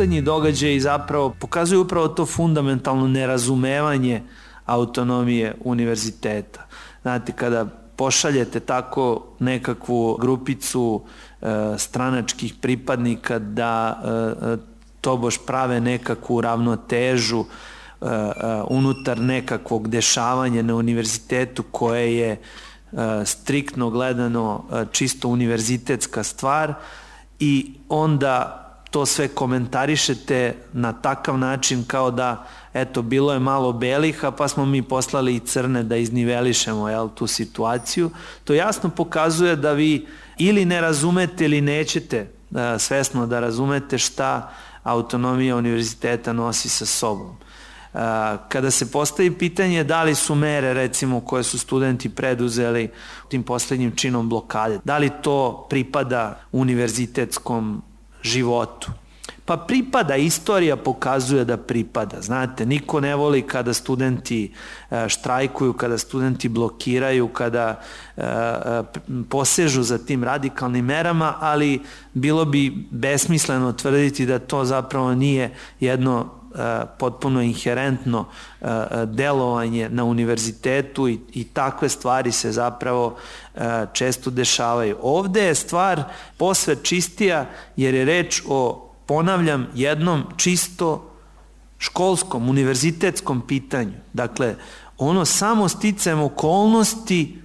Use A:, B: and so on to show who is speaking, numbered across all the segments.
A: poslednji događaj zapravo pokazuju upravo to fundamentalno nerazumevanje autonomije univerziteta. Znate, kada pošaljete tako nekakvu grupicu e, stranačkih pripadnika da e, tobož prave nekakvu ravnotežu e, e, unutar nekakvog dešavanja na univerzitetu koje je e, striktno gledano e, čisto univerzitetska stvar i onda to sve komentarišete na takav način kao da eto bilo je malo beliha pa smo mi poslali i crne da iznivelišemo jel, tu situaciju. To jasno pokazuje da vi ili ne razumete ili nećete da, svesno da razumete šta autonomija univerziteta nosi sa sobom. Kada se postavi pitanje da li su mere recimo koje su studenti preduzeli tim poslednjim činom blokade, da li to pripada univerzitetskom životu. Pa pripada, istorija pokazuje da pripada. Znate, niko ne voli kada studenti e, štrajkuju, kada studenti blokiraju, kada e, e, posežu za tim radikalnim merama, ali bilo bi besmisleno tvrditi da to zapravo nije jedno potpuno inherentno delovanje na univerzitetu i, i takve stvari se zapravo često dešavaju. Ovde je stvar posve čistija jer je reč o, ponavljam, jednom čisto školskom, univerzitetskom pitanju. Dakle, ono samo sticajem okolnosti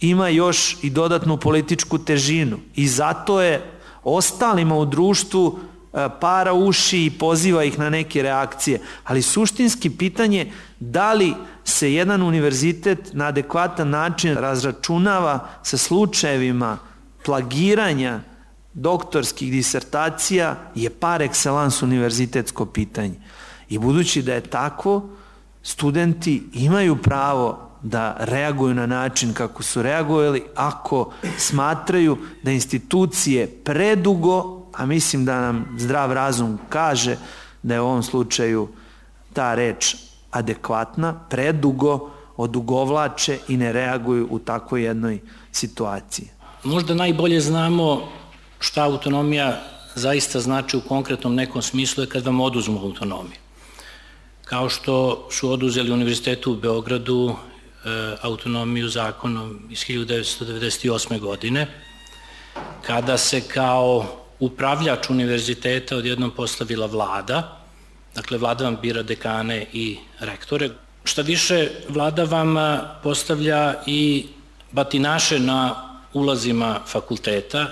A: ima još i dodatnu političku težinu i zato je ostalima u društvu E, para uši i poziva ih na neke reakcije. Ali suštinski pitanje da li se jedan univerzitet na adekvatan način razračunava sa slučajevima plagiranja doktorskih disertacija je par excellence univerzitetsko pitanje. I budući da je tako, studenti imaju pravo da reaguju na način kako su reagovali ako smatraju da institucije predugo a mislim da nam zdrav razum kaže da je u ovom slučaju ta reč adekvatna, predugo odugovlače i ne reaguju u takvoj jednoj situaciji.
B: Možda najbolje znamo šta autonomija zaista znači u konkretnom nekom smislu je kad vam oduzmu autonomiju. Kao što su oduzeli Univerzitetu u Beogradu e, autonomiju zakonom iz 1998. godine, kada se kao upravljač univerziteta odjednom postavila vlada, dakle vlada vam bira dekane i rektore. Šta više, vlada vam postavlja i batinaše na ulazima fakulteta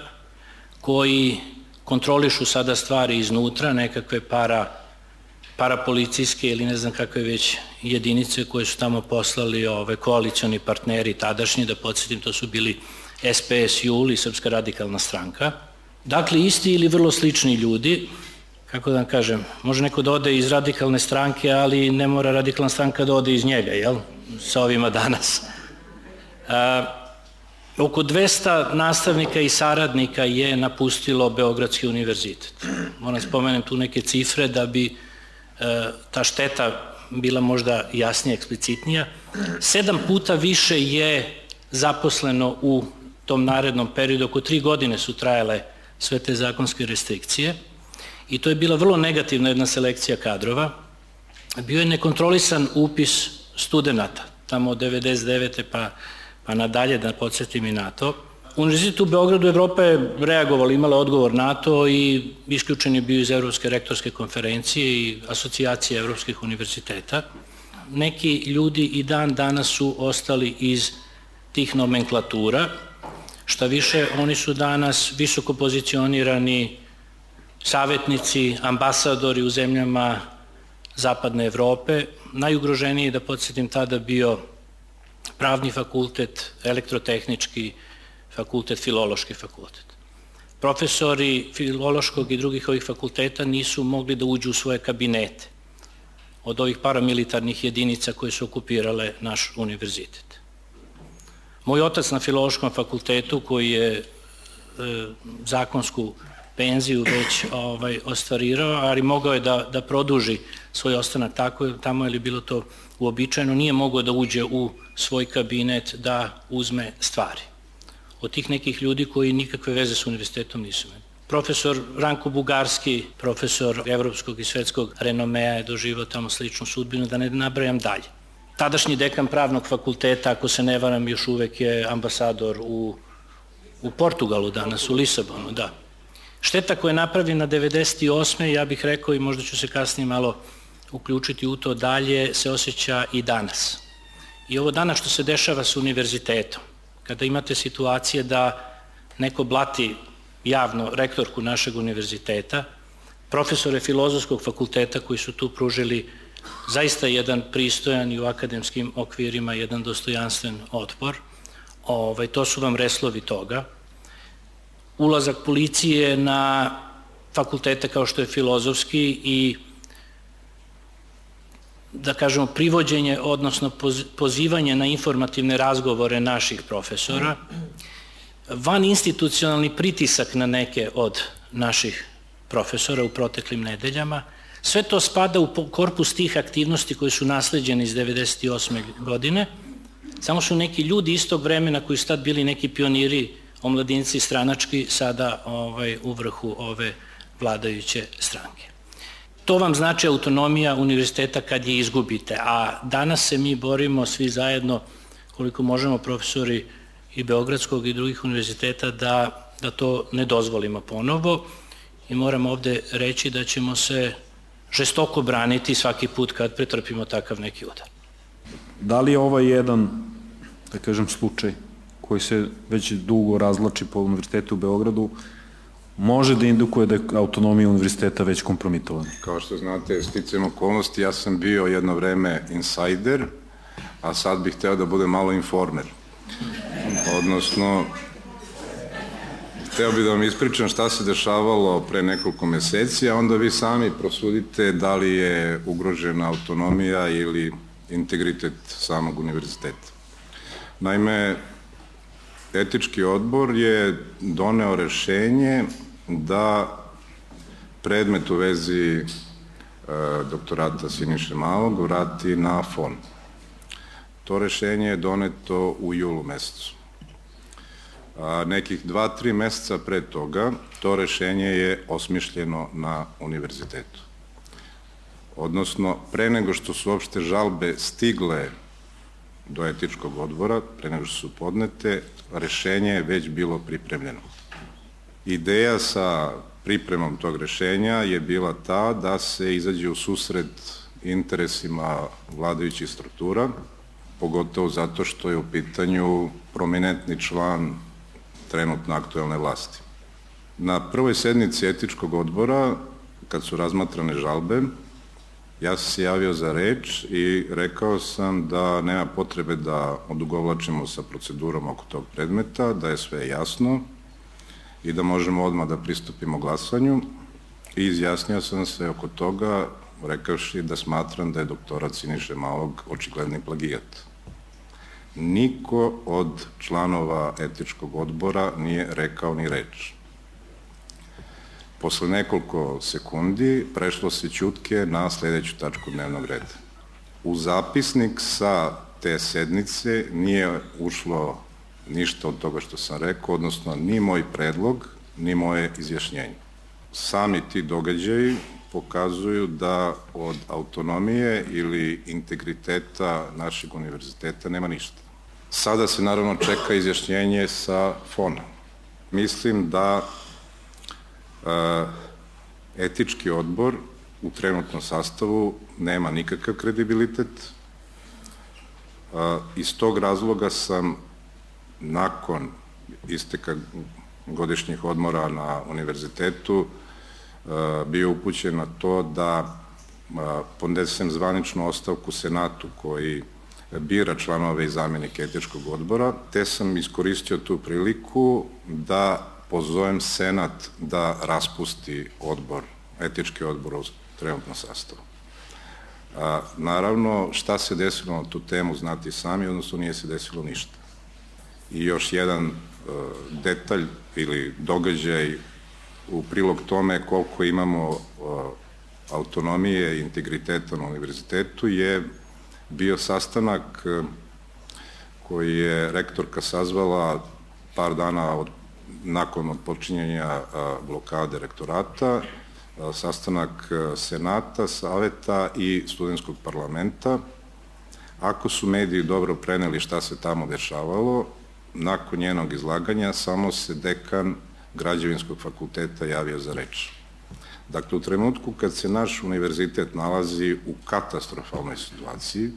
B: koji kontrolišu sada stvari iznutra, nekakve para parapolicijske ili ne znam kakve već jedinice koje su tamo poslali ove koalicioni partneri tadašnji, da podsjetim, to su bili SPS Juli, Srpska radikalna stranka. Dakle, isti ili vrlo slični ljudi, kako da vam kažem, može neko da ode iz radikalne stranke, ali ne mora radikalna stranka da ode iz njega, jel? Sa ovima danas. A, oko 200 nastavnika i saradnika je napustilo Beogradski univerzitet. Moram spomenem tu neke cifre da bi e, ta šteta bila možda jasnija, eksplicitnija. Sedam puta više je zaposleno u tom narednom periodu, oko tri godine su trajale sve te zakonske restrikcije i to je bila vrlo negativna jedna selekcija kadrova. Bio je nekontrolisan upis studenta, tamo od 99. pa, pa nadalje, da podsjetim i na to. Univerzitet u Beogradu Evropa je reagovali, imala odgovor na to i isključen je bio iz Evropske rektorske konferencije i asocijacije Evropskih univerziteta. Neki ljudi i dan danas su ostali iz tih nomenklatura, Šta više, oni su danas visoko pozicionirani savjetnici, ambasadori u zemljama zapadne Evrope. Najugroženiji, da podsjetim, tada bio pravni fakultet, elektrotehnički fakultet, filološki fakultet. Profesori filološkog i drugih ovih fakulteta nisu mogli da uđu u svoje kabinete od ovih paramilitarnih jedinica koje su okupirale naš univerzitet. Moj otac na filološkom fakultetu koji je e, zakonsku penziju već ovaj, ostvarirao, ali mogao je da, da produži svoj ostanak tako, tamo je li bilo to uobičajeno, nije mogao da uđe u svoj kabinet da uzme stvari. Od tih nekih ljudi koji nikakve veze s univerzitetom nisu imali. Profesor Ranko Bugarski, profesor evropskog i svetskog renomea je doživao tamo sličnu sudbinu, da ne nabrajam dalje. Tadašnji dekan pravnog fakulteta, ako se ne varam, još uvek je ambasador u, u Portugalu danas, u Lisabonu, da. Šteta koja je napravljena 98. ja bih rekao i možda ću se kasnije malo uključiti u to dalje, se osjeća i danas. I ovo danas što se dešava sa univerzitetom, kada imate situacije da neko blati javno rektorku našeg univerziteta, profesore filozofskog fakulteta koji su tu pružili zaista jedan pristojan i u akademskim okvirima jedan dostojanstven otpor. Ovaj, to su vam reslovi toga. Ulazak policije na fakultete kao što je filozofski i da kažemo privođenje, odnosno pozivanje na informativne razgovore naših profesora, van institucionalni pritisak na neke od naših profesora u proteklim nedeljama, sve to spada u korpus tih aktivnosti koje su nasleđene iz 98. godine, samo su neki ljudi istog vremena koji su tad bili neki pioniri, omladinci stranački, sada ovaj, u vrhu ove vladajuće stranke. To vam znači autonomija univerziteta kad je izgubite, a danas se mi borimo svi zajedno, koliko možemo profesori i Beogradskog i drugih univerziteta da, da to ne dozvolimo ponovo i moram ovde reći da ćemo se žestoko braniti svaki put kad pretrpimo takav neki udar.
C: Da li je ovaj jedan, da kažem, slučaj koji se već dugo razlači po univerzitetu u Beogradu, može da indukuje da je autonomija univerziteta već kompromitovana?
D: Kao što znate, sticam okolnosti, ja sam bio jedno vreme insider, a sad bih hteo da budem malo informer. Odnosno, hteo bih da vam ispričam šta se dešavalo pre nekoliko meseci, a onda vi sami prosudite da li je ugrožena autonomija ili integritet samog univerziteta. Naime, etički odbor je doneo rešenje da predmet u vezi e, doktorata Siniše Malog vrati na fond. To rešenje je doneto u julu mesecu. A, nekih dva, tri meseca pre toga to rešenje je osmišljeno na univerzitetu. Odnosno, pre nego što su opšte žalbe stigle do etičkog odbora, pre nego što su podnete, rešenje je već bilo pripremljeno. Ideja sa pripremom tog rešenja je bila ta da se izađe u susret interesima vladajućih struktura, pogotovo zato što je u pitanju prominentni član trenutno aktuelne vlasti. Na prvoj sednici etičkog odbora, kad su razmatrane žalbe, ja sam se javio za reč i rekao sam da nema potrebe da odugovlačimo sa procedurom oko tog predmeta, da je sve jasno i da možemo odmah da pristupimo glasanju i izjasnio sam se oko toga rekavši da smatram da je doktorat Siniše Malog očigledni plagijat niko od članova etičkog odbora nije rekao ni reč. Posle nekoliko sekundi prešlo se čutke na sledeću tačku dnevnog reda. U zapisnik sa te sednice nije ušlo ništa od toga što sam rekao, odnosno ni moj predlog, ni moje izjašnjenje. Sami ti događaji pokazuju da od autonomije ili integriteta našeg univerziteta nema ništa. Sada se naravno čeka izjašnjenje sa fona. Mislim da e, etički odbor u trenutnom sastavu nema nikakav kredibilitet. E, iz tog razloga sam nakon isteka godišnjih odmora na univerzitetu e, bio upućen na to da e, podnesem zvaničnu ostavku Senatu koji bira članove i zamenike etičkog odbora, te sam iskoristio tu priliku da pozovem Senat da raspusti odbor, etički odbor u trenutnom sastavu. A, naravno, šta se desilo na tu temu znati sami, odnosno nije se desilo ništa. I još jedan e, detalj ili događaj u prilog tome koliko imamo e, autonomije i integriteta na univerzitetu je bio sastanak e, koji je rektorka sazvala par dana od nakon odpočinjenja blokade rektorata, sastanak Senata, Saveta i studentskog parlamenta. Ako su mediji dobro preneli šta se tamo dešavalo, nakon njenog izlaganja samo se dekan građevinskog fakulteta javio za reč. Dakle, u trenutku kad se naš univerzitet nalazi u katastrofalnoj situaciji,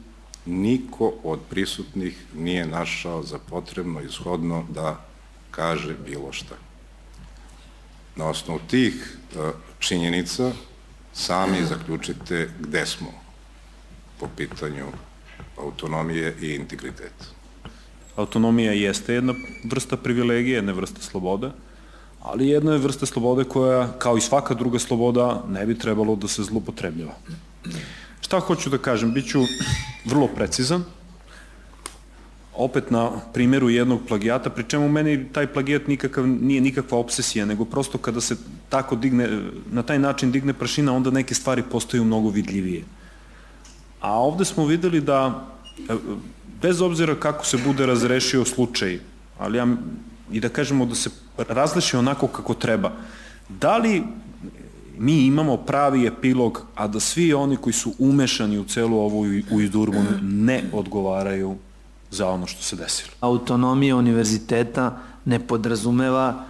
D: niko od prisutnih nije našao za potrebno ishodno da kaže bilo šta. Na osnovu tih e, činjenica sami zaključite gde smo po pitanju autonomije i integriteta.
C: Autonomija jeste jedna vrsta privilegije, jedna vrsta slobode, ali jedna je vrsta slobode koja, kao i svaka druga sloboda, ne bi trebalo da se zlopotrebljava. Šta hoću da kažem? Biću vrlo precizan, opet na primjeru jednog plagijata, pri čemu meni taj plagijat nikakav, nije nikakva obsesija, nego prosto kada se tako digne, na taj način digne prašina, onda neke stvari postaju mnogo vidljivije. A ovde smo videli da, bez obzira kako se bude razrešio slučaj, ali ja, i da kažemo da se razleši onako kako treba, da li mi imamo pravi epilog, a da svi oni koji su umešani u celu ovu ujdurbu ne odgovaraju za ono što se desilo.
A: Autonomija univerziteta ne podrazumeva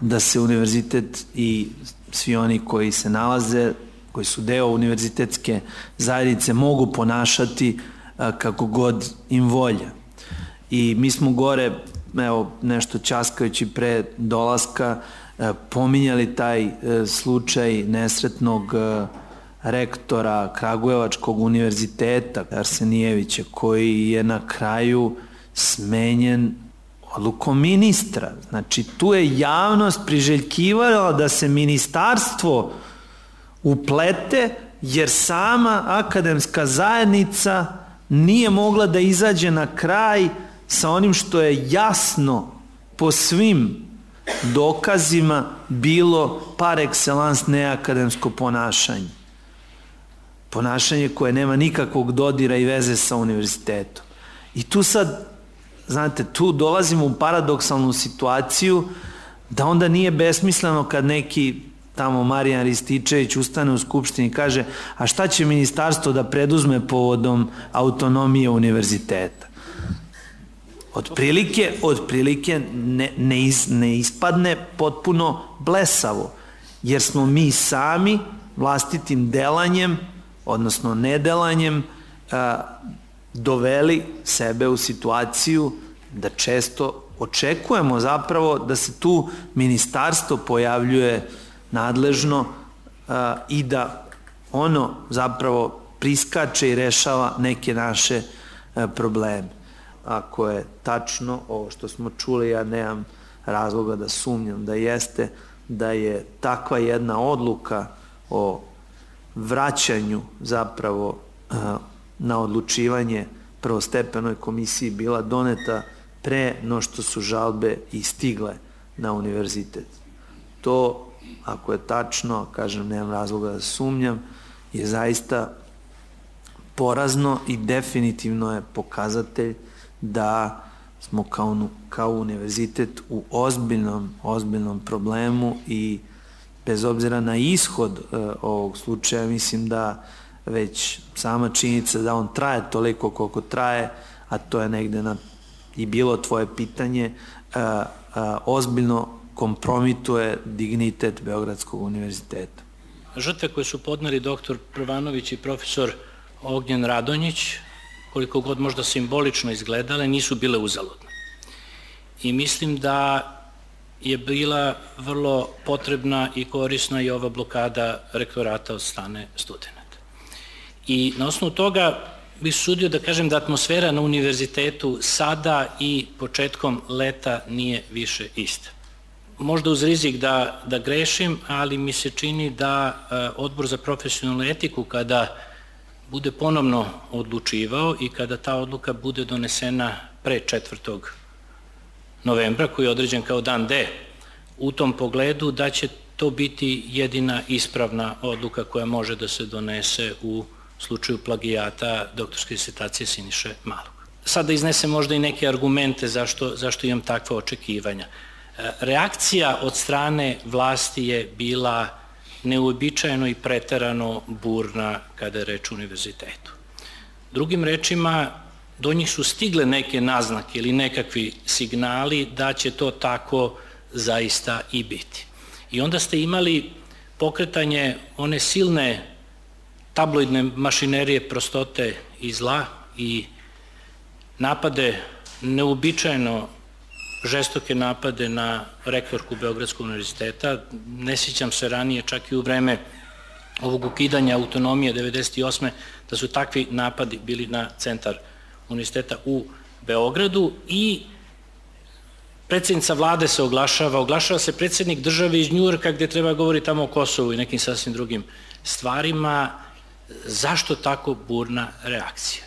A: da se univerzitet i svi oni koji se nalaze, koji su deo univerzitetske zajednice, mogu ponašati kako god im volja. I mi smo gore, evo, nešto časkajući pre dolaska, pominjali taj e, slučaj nesretnog e, rektora Kragujevačkog univerziteta Arsenijevića koji je na kraju smenjen odlukom ministra. Znači tu je javnost priželjkivala da se ministarstvo uplete jer sama akademska zajednica nije mogla da izađe na kraj sa onim što je jasno po svim dokazima bilo par excellence neakademsko ponašanje ponašanje koje nema nikakvog dodira i veze sa univerzitetom. I tu sad, znate, tu dolazimo u paradoksalnu situaciju da onda nije besmisleno kad neki tamo Marijan Rističević ustane u Skupštini i kaže a šta će ministarstvo da preduzme povodom autonomije univerziteta? Otprilike, otprilike ne, ne, iz, ne ispadne potpuno blesavo, jer smo mi sami vlastitim delanjem odnosno nedelanjem, a, doveli sebe u situaciju da često očekujemo zapravo da se tu ministarstvo pojavljuje nadležno a, i da ono zapravo priskače i rešava neke naše a, probleme. Ako je tačno ovo što smo čuli, ja nemam razloga da sumnjam da jeste da je takva jedna odluka o vraćanju zapravo na odlučivanje prvostepenoj komisiji bila doneta pre no što su žalbe i stigle na univerzitet. To, ako je tačno, kažem, nemam razloga da sumnjam, je zaista porazno i definitivno je pokazatelj da smo kao, kao univerzitet u ozbiljnom, ozbiljnom problemu i bez obzira na ishod uh, ovog slučaja, mislim da već sama činjenica da on traje toliko koliko traje, a to je negde na, i bilo tvoje pitanje, uh, uh, ozbiljno kompromituje dignitet Beogradskog univerziteta.
B: Žrtve koje su podneli doktor Prvanović i profesor Ognjen Radonjić, koliko god možda simbolično izgledale, nisu bile uzaludne. I mislim da je bila vrlo potrebna i korisna i ova blokada rektorata od strane studenta. I na osnovu toga bih sudio da kažem da atmosfera na univerzitetu sada i početkom leta nije više ista. Možda uz rizik da, da grešim, ali mi se čini da e, odbor za profesionalnu etiku kada bude ponovno odlučivao i kada ta odluka bude donesena pre četvrtog novembra, koji je određen kao dan D, u tom pogledu da će to biti jedina ispravna odluka koja može da se donese u slučaju plagijata doktorske disertacije Siniše Malog. Sada da iznesem možda i neke argumente zašto, zašto imam takva očekivanja. reakcija od strane vlasti je bila neuobičajeno i preterano burna kada je reč o univerzitetu. Drugim rečima, do njih su stigle neke naznake ili nekakvi signali da će to tako zaista i biti. I onda ste imali pokretanje one silne tabloidne mašinerije prostote i zla i napade, neuobičajeno žestoke napade na rektorku Beogradskog univerziteta. Ne sjećam se ranije, čak i u vreme ovog ukidanja autonomije 98. da su takvi napadi bili na centar univerziteta u Beogradu i predsednica vlade se oglašava, oglašava se predsednik države iz Njurka gde treba govori tamo o Kosovu i nekim sasvim drugim stvarima. Zašto tako burna reakcija?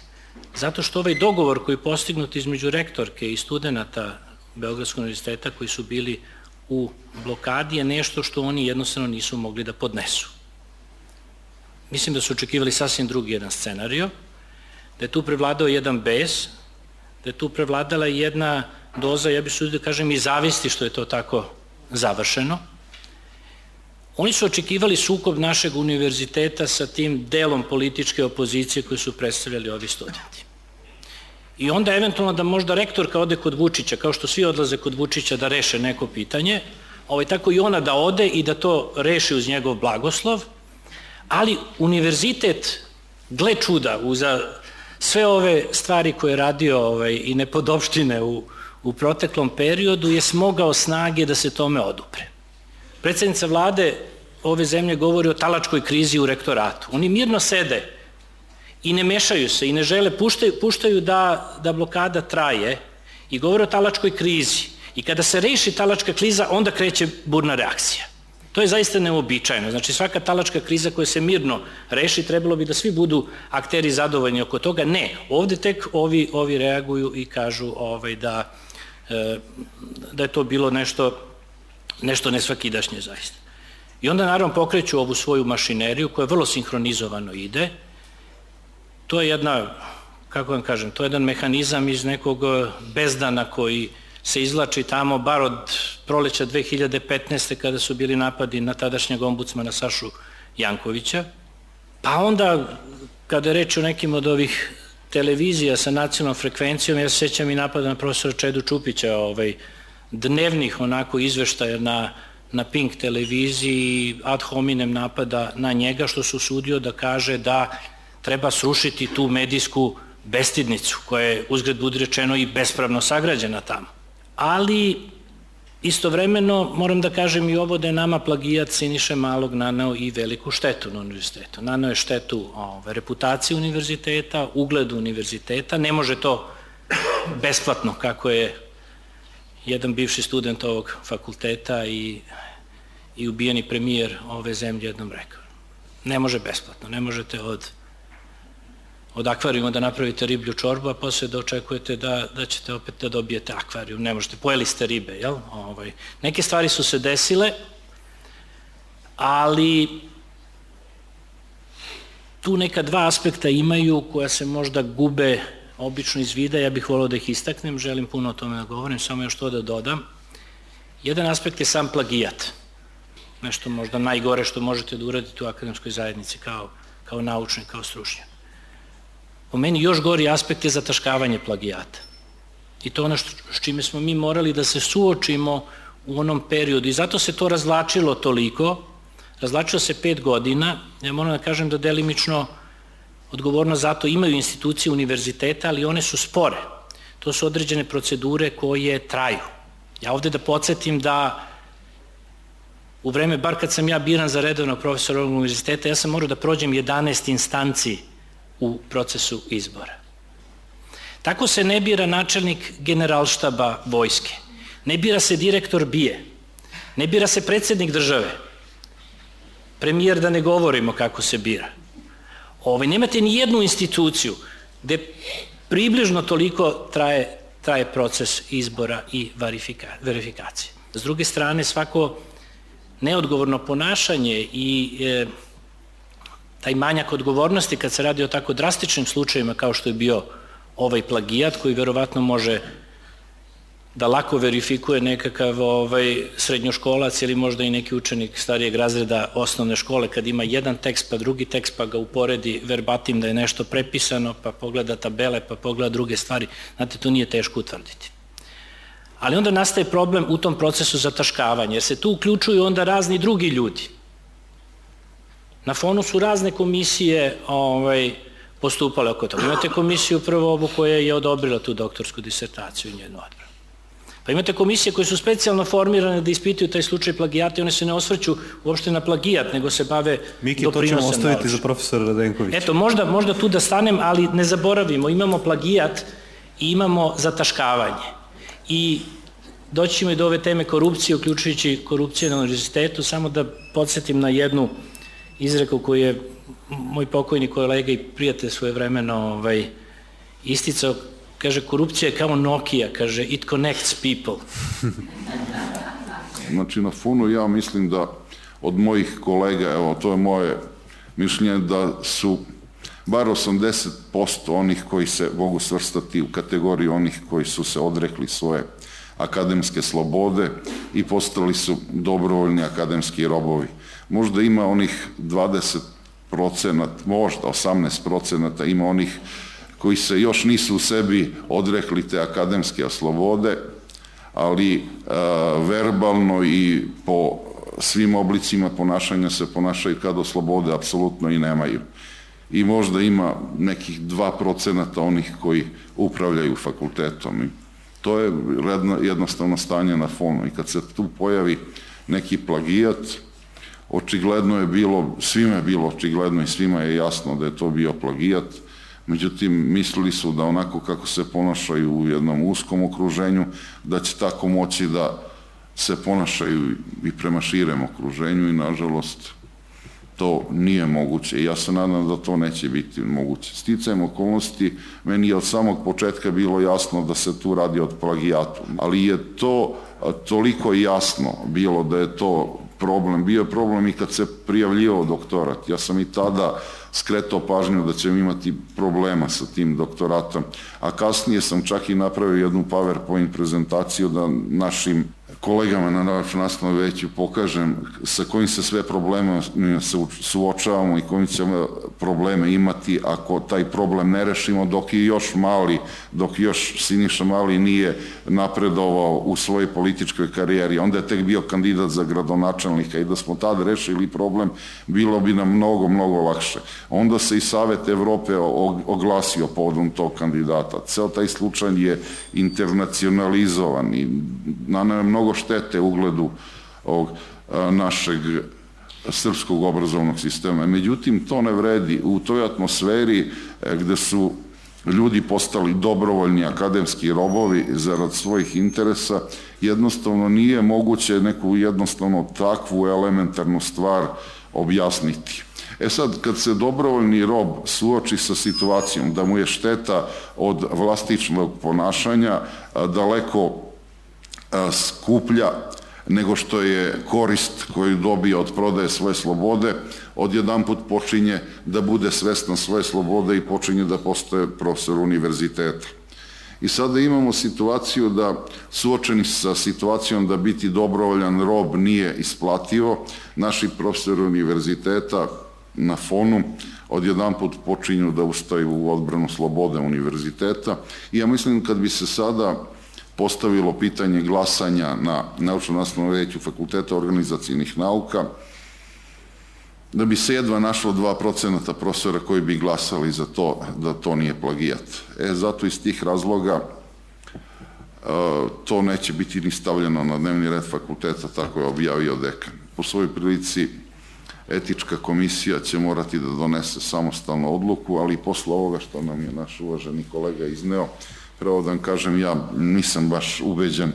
B: Zato što ovaj dogovor koji je postignut između rektorke i studenta Beogradskog univerziteta koji su bili u blokadi je nešto što oni jednostavno nisu mogli da podnesu. Mislim da su očekivali sasvim drugi jedan scenario, da je tu prevladao jedan bes, da je tu prevladala jedna doza, ja bih sudio da kažem, i zavisti što je to tako završeno. Oni su očekivali sukob našeg univerziteta sa tim delom političke opozicije koju su predstavljali ovi studenti. I onda eventualno da možda rektorka ode kod Vučića, kao što svi odlaze kod Vučića da reše neko pitanje, ovaj, tako i ona da ode i da to reši uz njegov blagoslov, ali univerzitet, gle čuda, uza sve ove stvari koje je radio ovaj, i nepodopštine u, u proteklom periodu, je smogao snage da se tome odupre. Predsednica vlade ove zemlje govori o talačkoj krizi u rektoratu. Oni mirno sede i ne mešaju se i ne žele, puštaju, puštaju da, da blokada traje i govore o talačkoj krizi. I kada se reši talačka kriza, onda kreće burna reakcija. To je zaista neobičajno. Znači svaka talačka kriza koja se mirno reši, trebalo bi da svi budu akteri zadovoljni oko toga. Ne, ovde tek ovi, ovi reaguju i kažu ovaj, da, e, da je to bilo nešto, nešto nesvakidašnje zaista. I onda naravno pokreću ovu svoju mašineriju koja vrlo sinhronizovano ide, to je jedna, kako vam kažem, to je jedan mehanizam iz nekog e, bezdana koji se izlači tamo bar od proleća 2015. kada su bili napadi na tadašnjeg ombudsmana Sašu Jankovića. Pa onda, kada je reč o nekim od ovih televizija sa nacionalnom frekvencijom, ja se sećam i napada na profesora Čedu Čupića, ovaj, dnevnih onako izveštaja na, na Pink televiziji, ad hominem napada na njega, što su sudio da kaže da treba srušiti tu medijsku bestidnicu koja je uzgred budi rečeno i bespravno sagrađena tamo. Ali istovremeno moram da kažem i ovo da je nama plagijat Siniše Malog nanao i veliku štetu na univerzitetu. Nanao je štetu ove, reputacije univerziteta, ugledu univerziteta, ne može to besplatno kako je jedan bivši student ovog fakulteta i, i ubijeni premijer ove zemlje jednom rekao. Ne može besplatno, ne možete od od akvarijuma da napravite riblju čorbu, a posle da očekujete da, da ćete opet da dobijete akvarijum. Ne možete, pojeli ste ribe, jel? Ovaj, neke stvari su se desile, ali tu neka dva aspekta imaju koja se možda gube obično iz vida, ja bih volao da ih istaknem, želim puno o tome da govorim, samo još to da dodam. Jedan aspekt je sam plagijat, nešto možda najgore što možete da uradite u akademskoj zajednici kao, kao naučnik, kao stručnjak. Po meni još gori aspekt je zataškavanje plagijata. I to ono što, s čime smo mi morali da se suočimo u onom periodu. I zato se to razlačilo toliko, razlačilo se pet godina. Ja moram da kažem da delimično odgovorno zato imaju institucije univerziteta, ali one su spore. To su određene procedure koje traju. Ja ovde da podsjetim da u vreme, bar kad sam ja biran za redovnog profesora univerziteta, ja sam morao da prođem 11 instanci u procesu izbora. Tako se ne bira načelnik generalštaba vojske, ne bira se direktor bije, ne bira se predsednik države, premijer da ne govorimo kako se bira. Ovaj, nemate ni jednu instituciju gde približno toliko traje, traje proces izbora i verifikacije. S druge strane, svako neodgovorno ponašanje i e, taj manjak odgovornosti kad se radi o tako drastičnim slučajima kao što je bio ovaj plagijat koji verovatno može da lako verifikuje nekakav ovaj, srednjoškolac ili možda i neki učenik starijeg razreda osnovne škole kad ima jedan tekst pa drugi tekst pa ga uporedi verbatim da je nešto prepisano pa pogleda tabele pa pogleda druge stvari. Znate, to nije teško utvrditi. Ali onda nastaje problem u tom procesu zataškavanja, jer se tu uključuju onda razni drugi ljudi. Na fonu su razne komisije ovaj, postupale oko toga. Imate komisiju prvo ovu koja je odobrila tu doktorsku disertaciju i njenu odbranu. Pa imate komisije koje su specijalno formirane da ispituju taj slučaj plagijata i one se ne osvrću uopšte na plagijat, nego se bave
C: Miki, to ćemo ostaviti za profesora Radenkovića.
B: Eto, možda, možda tu da stanem, ali ne zaboravimo, imamo plagijat i imamo zataškavanje. I doći ćemo i do ove teme korupcije, uključujući korupcije na univerzitetu, samo da podsjetim na jednu izreku koju je moj pokojni kolega i prijatelj svoje vremeno ovaj, isticao, kaže, korupcija je kao Nokia, kaže, it connects people.
E: znači, na funu ja mislim da od mojih kolega, evo, to je moje mišljenje, da su bar 80% onih koji se mogu svrstati u kategoriju onih koji su se odrekli svoje akademske slobode i postali su dobrovoljni akademski robovi. Možda ima onih 20 procenat, možda 18 procenata ima onih koji se još nisu u sebi odrekli te akademske slobode, ali a, verbalno i po svim oblicima ponašanja se ponašaju kada slobode apsolutno i nemaju. I možda ima nekih 2 procenata onih koji upravljaju fakultetom. I to je jednostavno stanje na fonu. I kad se tu pojavi neki plagijat, očigledno je bilo, svima je bilo očigledno i svima je jasno da je to bio plagijat, međutim mislili su da onako kako se ponašaju u jednom uskom okruženju, da će tako moći da se ponašaju i prema širem okruženju i nažalost to nije moguće. Ja se nadam da to neće biti moguće. Sticajem okolnosti, meni je od samog početka bilo jasno da se tu radi od plagijatu, ali je to toliko jasno bilo da je to problem. Bio je problem i kad se prijavljivao doktorat. Ja sam i tada skretao pažnju da ćemo imati problema sa tim doktoratom. A kasnije sam čak i napravio jednu PowerPoint prezentaciju da našim kolegama na nastavnom veću pokažem sa kojim se sve problema se suočavamo i kojim ćemo probleme imati ako taj problem ne rešimo dok je još mali, dok još Siniša Mali nije napredovao u svojoj političkoj karijeri. Onda je tek bio kandidat za gradonačelnika i da smo tad rešili problem, bilo bi nam mnogo, mnogo lakše. Onda se i Savet Evrope oglasio povodom tog kandidata. Ceo taj slučaj je internacionalizovan i na je mnogo štete ugledu ovog našeg srpskog obrazovnog sistema. Međutim, to ne vredi. U toj atmosferi e, gde su ljudi postali dobrovoljni akademski robovi zarad svojih interesa, jednostavno nije moguće neku jednostavno takvu elementarnu stvar objasniti. E sad, kad se dobrovoljni rob suoči sa situacijom da mu je šteta od vlastičnog ponašanja daleko skuplja nego što je korist koju dobije od prodaje svoje slobode, odjedan put počinje da bude svestan svoje slobode i počinje da postoje profesor univerziteta. I sada imamo situaciju da suočeni sa situacijom da biti dobrovoljan rob nije isplativo, naši profesori univerziteta na fonu odjedan put počinju da ustaju u odbranu slobode univerziteta i ja mislim kad bi se sada postavilo pitanje glasanja na naučno-nastavnom veću Fakulteta organizacijnih nauka, da bi se jedva našlo 2% profesora koji bi glasali za to da to nije plagijat. E, zato iz tih razloga e, to neće biti ni stavljeno na dnevni red fakulteta, tako je objavio dekan. Po svojoj prilici etička komisija će morati da donese samostalnu odluku, ali posle ovoga što nam je naš uvaženi kolega izneo, pravo da vam kažem, ja nisam baš ubeđen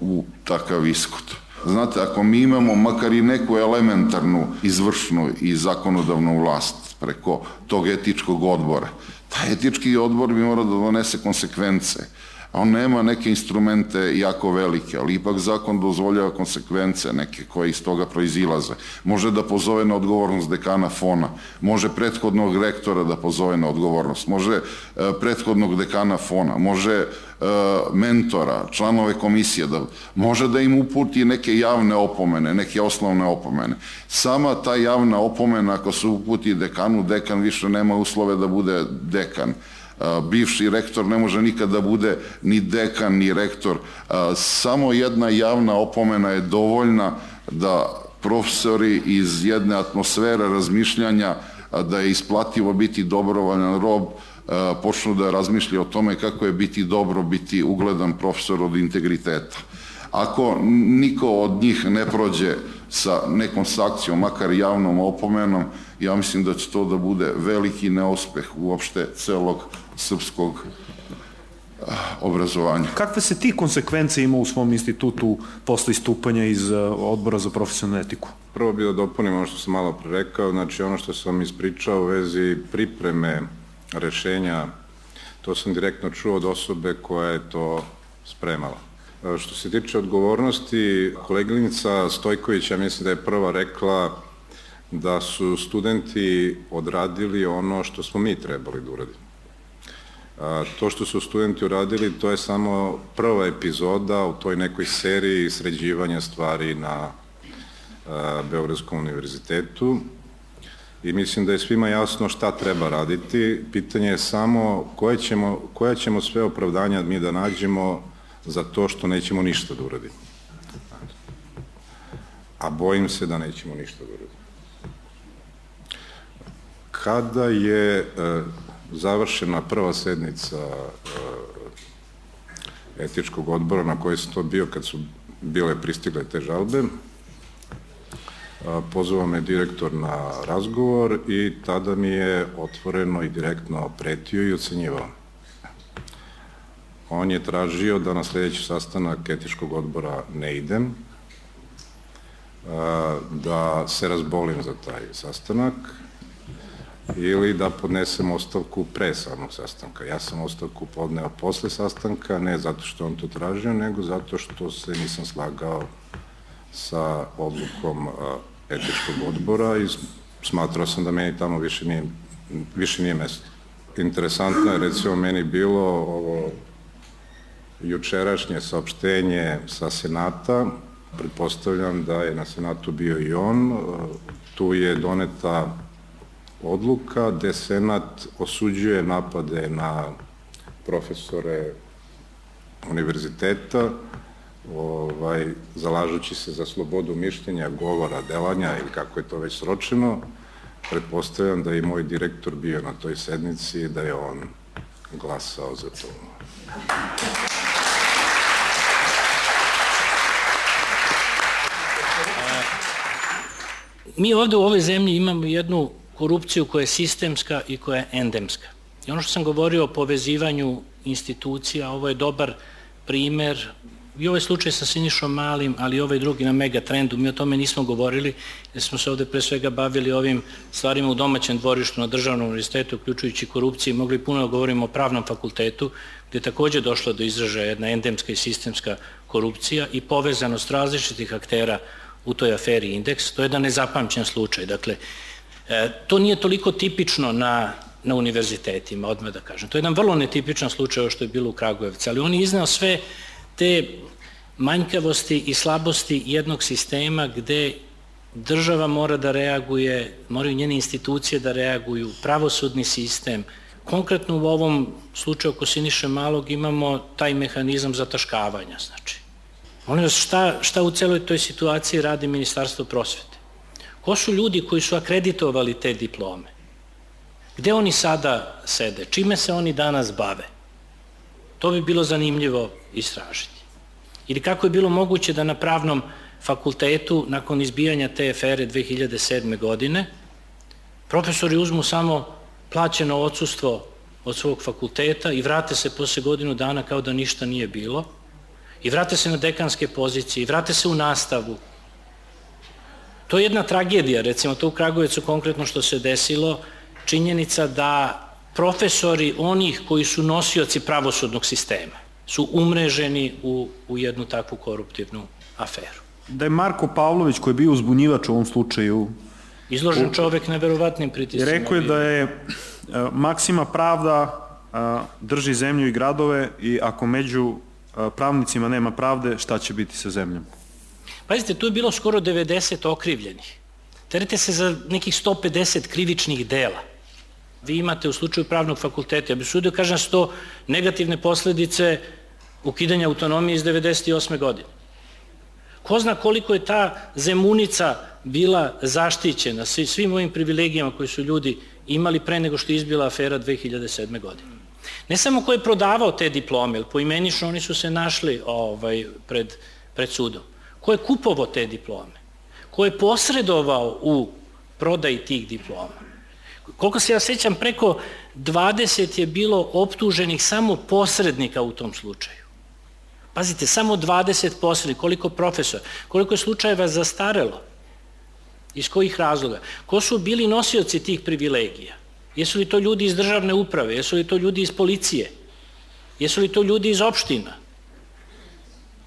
E: u takav ishod. Znate, ako mi imamo makar i neku elementarnu izvršnu i zakonodavnu vlast preko tog etičkog odbora, taj etički odbor bi morao da donese konsekvence. On nema neke instrumente jako velike, ali ipak zakon dozvoljava konsekvence neke koje iz toga proizilaze. Može da pozove na odgovornost dekana Fona, može prethodnog rektora da pozove na odgovornost, može e, prethodnog dekana Fona, može e, mentora, članove komisije, da može da im uputi neke javne opomene, neke osnovne opomene. Sama ta javna opomena, ako se uputi dekanu, dekan više nema uslove da bude dekan bivši rektor ne može nikad da bude ni dekan, ni rektor. Samo jedna javna opomena je dovoljna da profesori iz jedne atmosfere razmišljanja da je isplativo biti dobrovoljan rob, počnu da razmišlja o tome kako je biti dobro, biti ugledan profesor od integriteta. Ako niko od njih ne prođe sa nekom sakcijom, makar javnom opomenom, ja mislim da će to da bude veliki neuspeh uopšte celog srpskog obrazovanja.
C: Kakve se ti konsekvence ima u svom institutu posle istupanja iz odbora za profesionalnu etiku?
D: Prvo bih da dopunim ono što sam malo pre rekao, znači ono što sam ispričao u vezi pripreme rešenja, to sam direktno čuo od osobe koja je to spremala. Eh, što se tiče odgovornosti, koleginica Stojković, ja mislim da je prva rekla da su studenti odradili ono što smo mi trebali da uradimo. To što su studenti uradili, to je samo prva epizoda u toj nekoj seriji sređivanja stvari na Beogradskom univerzitetu i mislim da je svima jasno šta treba raditi. Pitanje je samo koje ćemo, koja ćemo sve opravdanja mi da nađemo za to što nećemo ništa da uradimo. A bojim se da nećemo ništa da uradimo. Kada je e, završena prva sednica e, etičkog odbora na kojoj sam to bio kad su bile pristigle te žalbe, pozvao me direktor na razgovor i tada mi je otvoreno i direktno pretio i ocenjivao. On je tražio da na sledeći sastanak etičkog odbora ne idem, da se razbolim za taj sastanak, ili da podnesem ostavku pre samog sastanka. Ja sam ostavku podneo posle sastanka, ne zato što on to tražio, nego zato što se nisam slagao sa odlukom etičkog odbora i smatrao sam da meni tamo više nije, više nije mesto. Interesantno je recimo meni bilo ovo jučerašnje saopštenje sa Senata, pretpostavljam da je na Senatu bio i on, tu je doneta odluka gde Senat osuđuje napade na profesore univerziteta, ovaj, zalažući se za slobodu mišljenja, govora, delanja ili kako je to već sročeno, pretpostavljam da je moj direktor bio na toj sednici i da je on glasao za to.
B: Mi ovde u ovoj zemlji imamo jednu korupciju koja je sistemska i koja je endemska. I ono što sam govorio o povezivanju institucija, ovo je dobar primer, i ovaj slučaj sa Sinišom Malim, ali i ovaj drugi na megatrendu, mi o tome nismo govorili, jer smo se ovde pre svega bavili ovim stvarima u domaćem dvorištu na državnom univerzitetu, uključujući korupciji, mogli puno da govorimo o pravnom fakultetu, gde je takođe došlo do izražaja jedna endemska i sistemska korupcija i povezanost različitih aktera u toj aferi Indeks. To je jedan nezapamćen slučaj. Dakle, E, to nije toliko tipično na, na univerzitetima, odmah da kažem. To je jedan vrlo netipičan slučaj što je bilo u Kragujevcu, ali on je iznao sve te manjkavosti i slabosti jednog sistema gde država mora da reaguje, moraju njene institucije da reaguju, pravosudni sistem. Konkretno u ovom slučaju oko Siniše Malog imamo taj mehanizam zataškavanja, znači. Molim vas, šta, šta u celoj toj situaciji radi Ministarstvo prosvete? Ko su ljudi koji su akreditovali te diplome? Gde oni sada sede? Čime se oni danas bave? To bi bilo zanimljivo istražiti. Ili kako je bilo moguće da na pravnom fakultetu, nakon izbijanja te afere 2007. godine, profesori uzmu samo plaćeno odsustvo od svog fakulteta i vrate se posle godinu dana kao da ništa nije bilo i vrate se na dekanske pozicije i vrate se u nastavu To je jedna tragedija, recimo to u Kragovicu konkretno što se desilo, činjenica da profesori onih koji su nosioci pravosudnog sistema, su umreženi u, u jednu takvu koruptivnu aferu.
C: Da je Marko Pavlović, koji je bio uzbunjivač u ovom slučaju,
B: Izložen čovek neverovatnim pritiscima.
C: rekao je da je e, maksima pravda a, drži zemlju i gradove i ako među a, pravnicima nema pravde, šta će biti sa zemljom?
B: Pazite, tu je bilo skoro 90 okrivljenih. Terete se za nekih 150 krivičnih dela. Vi imate u slučaju pravnog fakulteta, ja bih sudio kažem 100 negativne posledice ukidanja autonomije iz 98. godine. Ko zna koliko je ta zemunica bila zaštićena svim ovim privilegijama koje su ljudi imali pre nego što je izbila afera 2007. godine. Ne samo ko je prodavao te diplome, jer poimenično oni su se našli ovaj, pred, pred sudom. Ko je kupovao te diplome? Ko je posredovao u prodaji tih diploma? Koliko se ja sećam, preko 20 je bilo optuženih samo posrednika u tom slučaju. Pazite, samo 20 posrednika, koliko profesora, koliko je slučajeva zastarelo, iz kojih razloga, ko su bili nosioci tih privilegija, jesu li to ljudi iz državne uprave, jesu li to ljudi iz policije, jesu li to ljudi iz opština,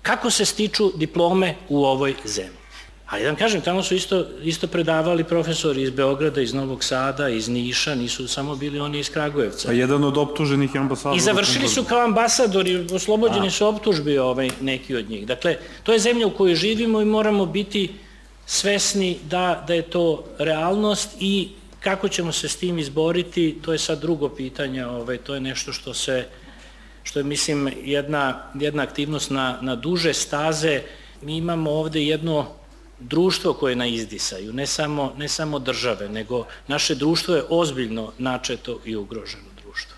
B: kako se stiču diplome u ovoj zemlji. Ali da vam kažem, tamo su isto, isto predavali profesori iz Beograda, iz Novog Sada, iz Niša, nisu samo bili oni iz Kragujevca.
C: A jedan od optuženih je ambasador.
B: I završili su kao ambasadori, oslobođeni su optužbi ovaj, neki od njih. Dakle, to je zemlja u kojoj živimo i moramo biti svesni da, da je to realnost i kako ćemo se s tim izboriti, to je sad drugo pitanje, ovaj, to je nešto što se, što je mislim jedna, jedna aktivnost na, na duže staze. Mi imamo ovde jedno društvo koje na izdisaju, ne samo, ne samo države, nego naše društvo je ozbiljno načeto i ugroženo društvo.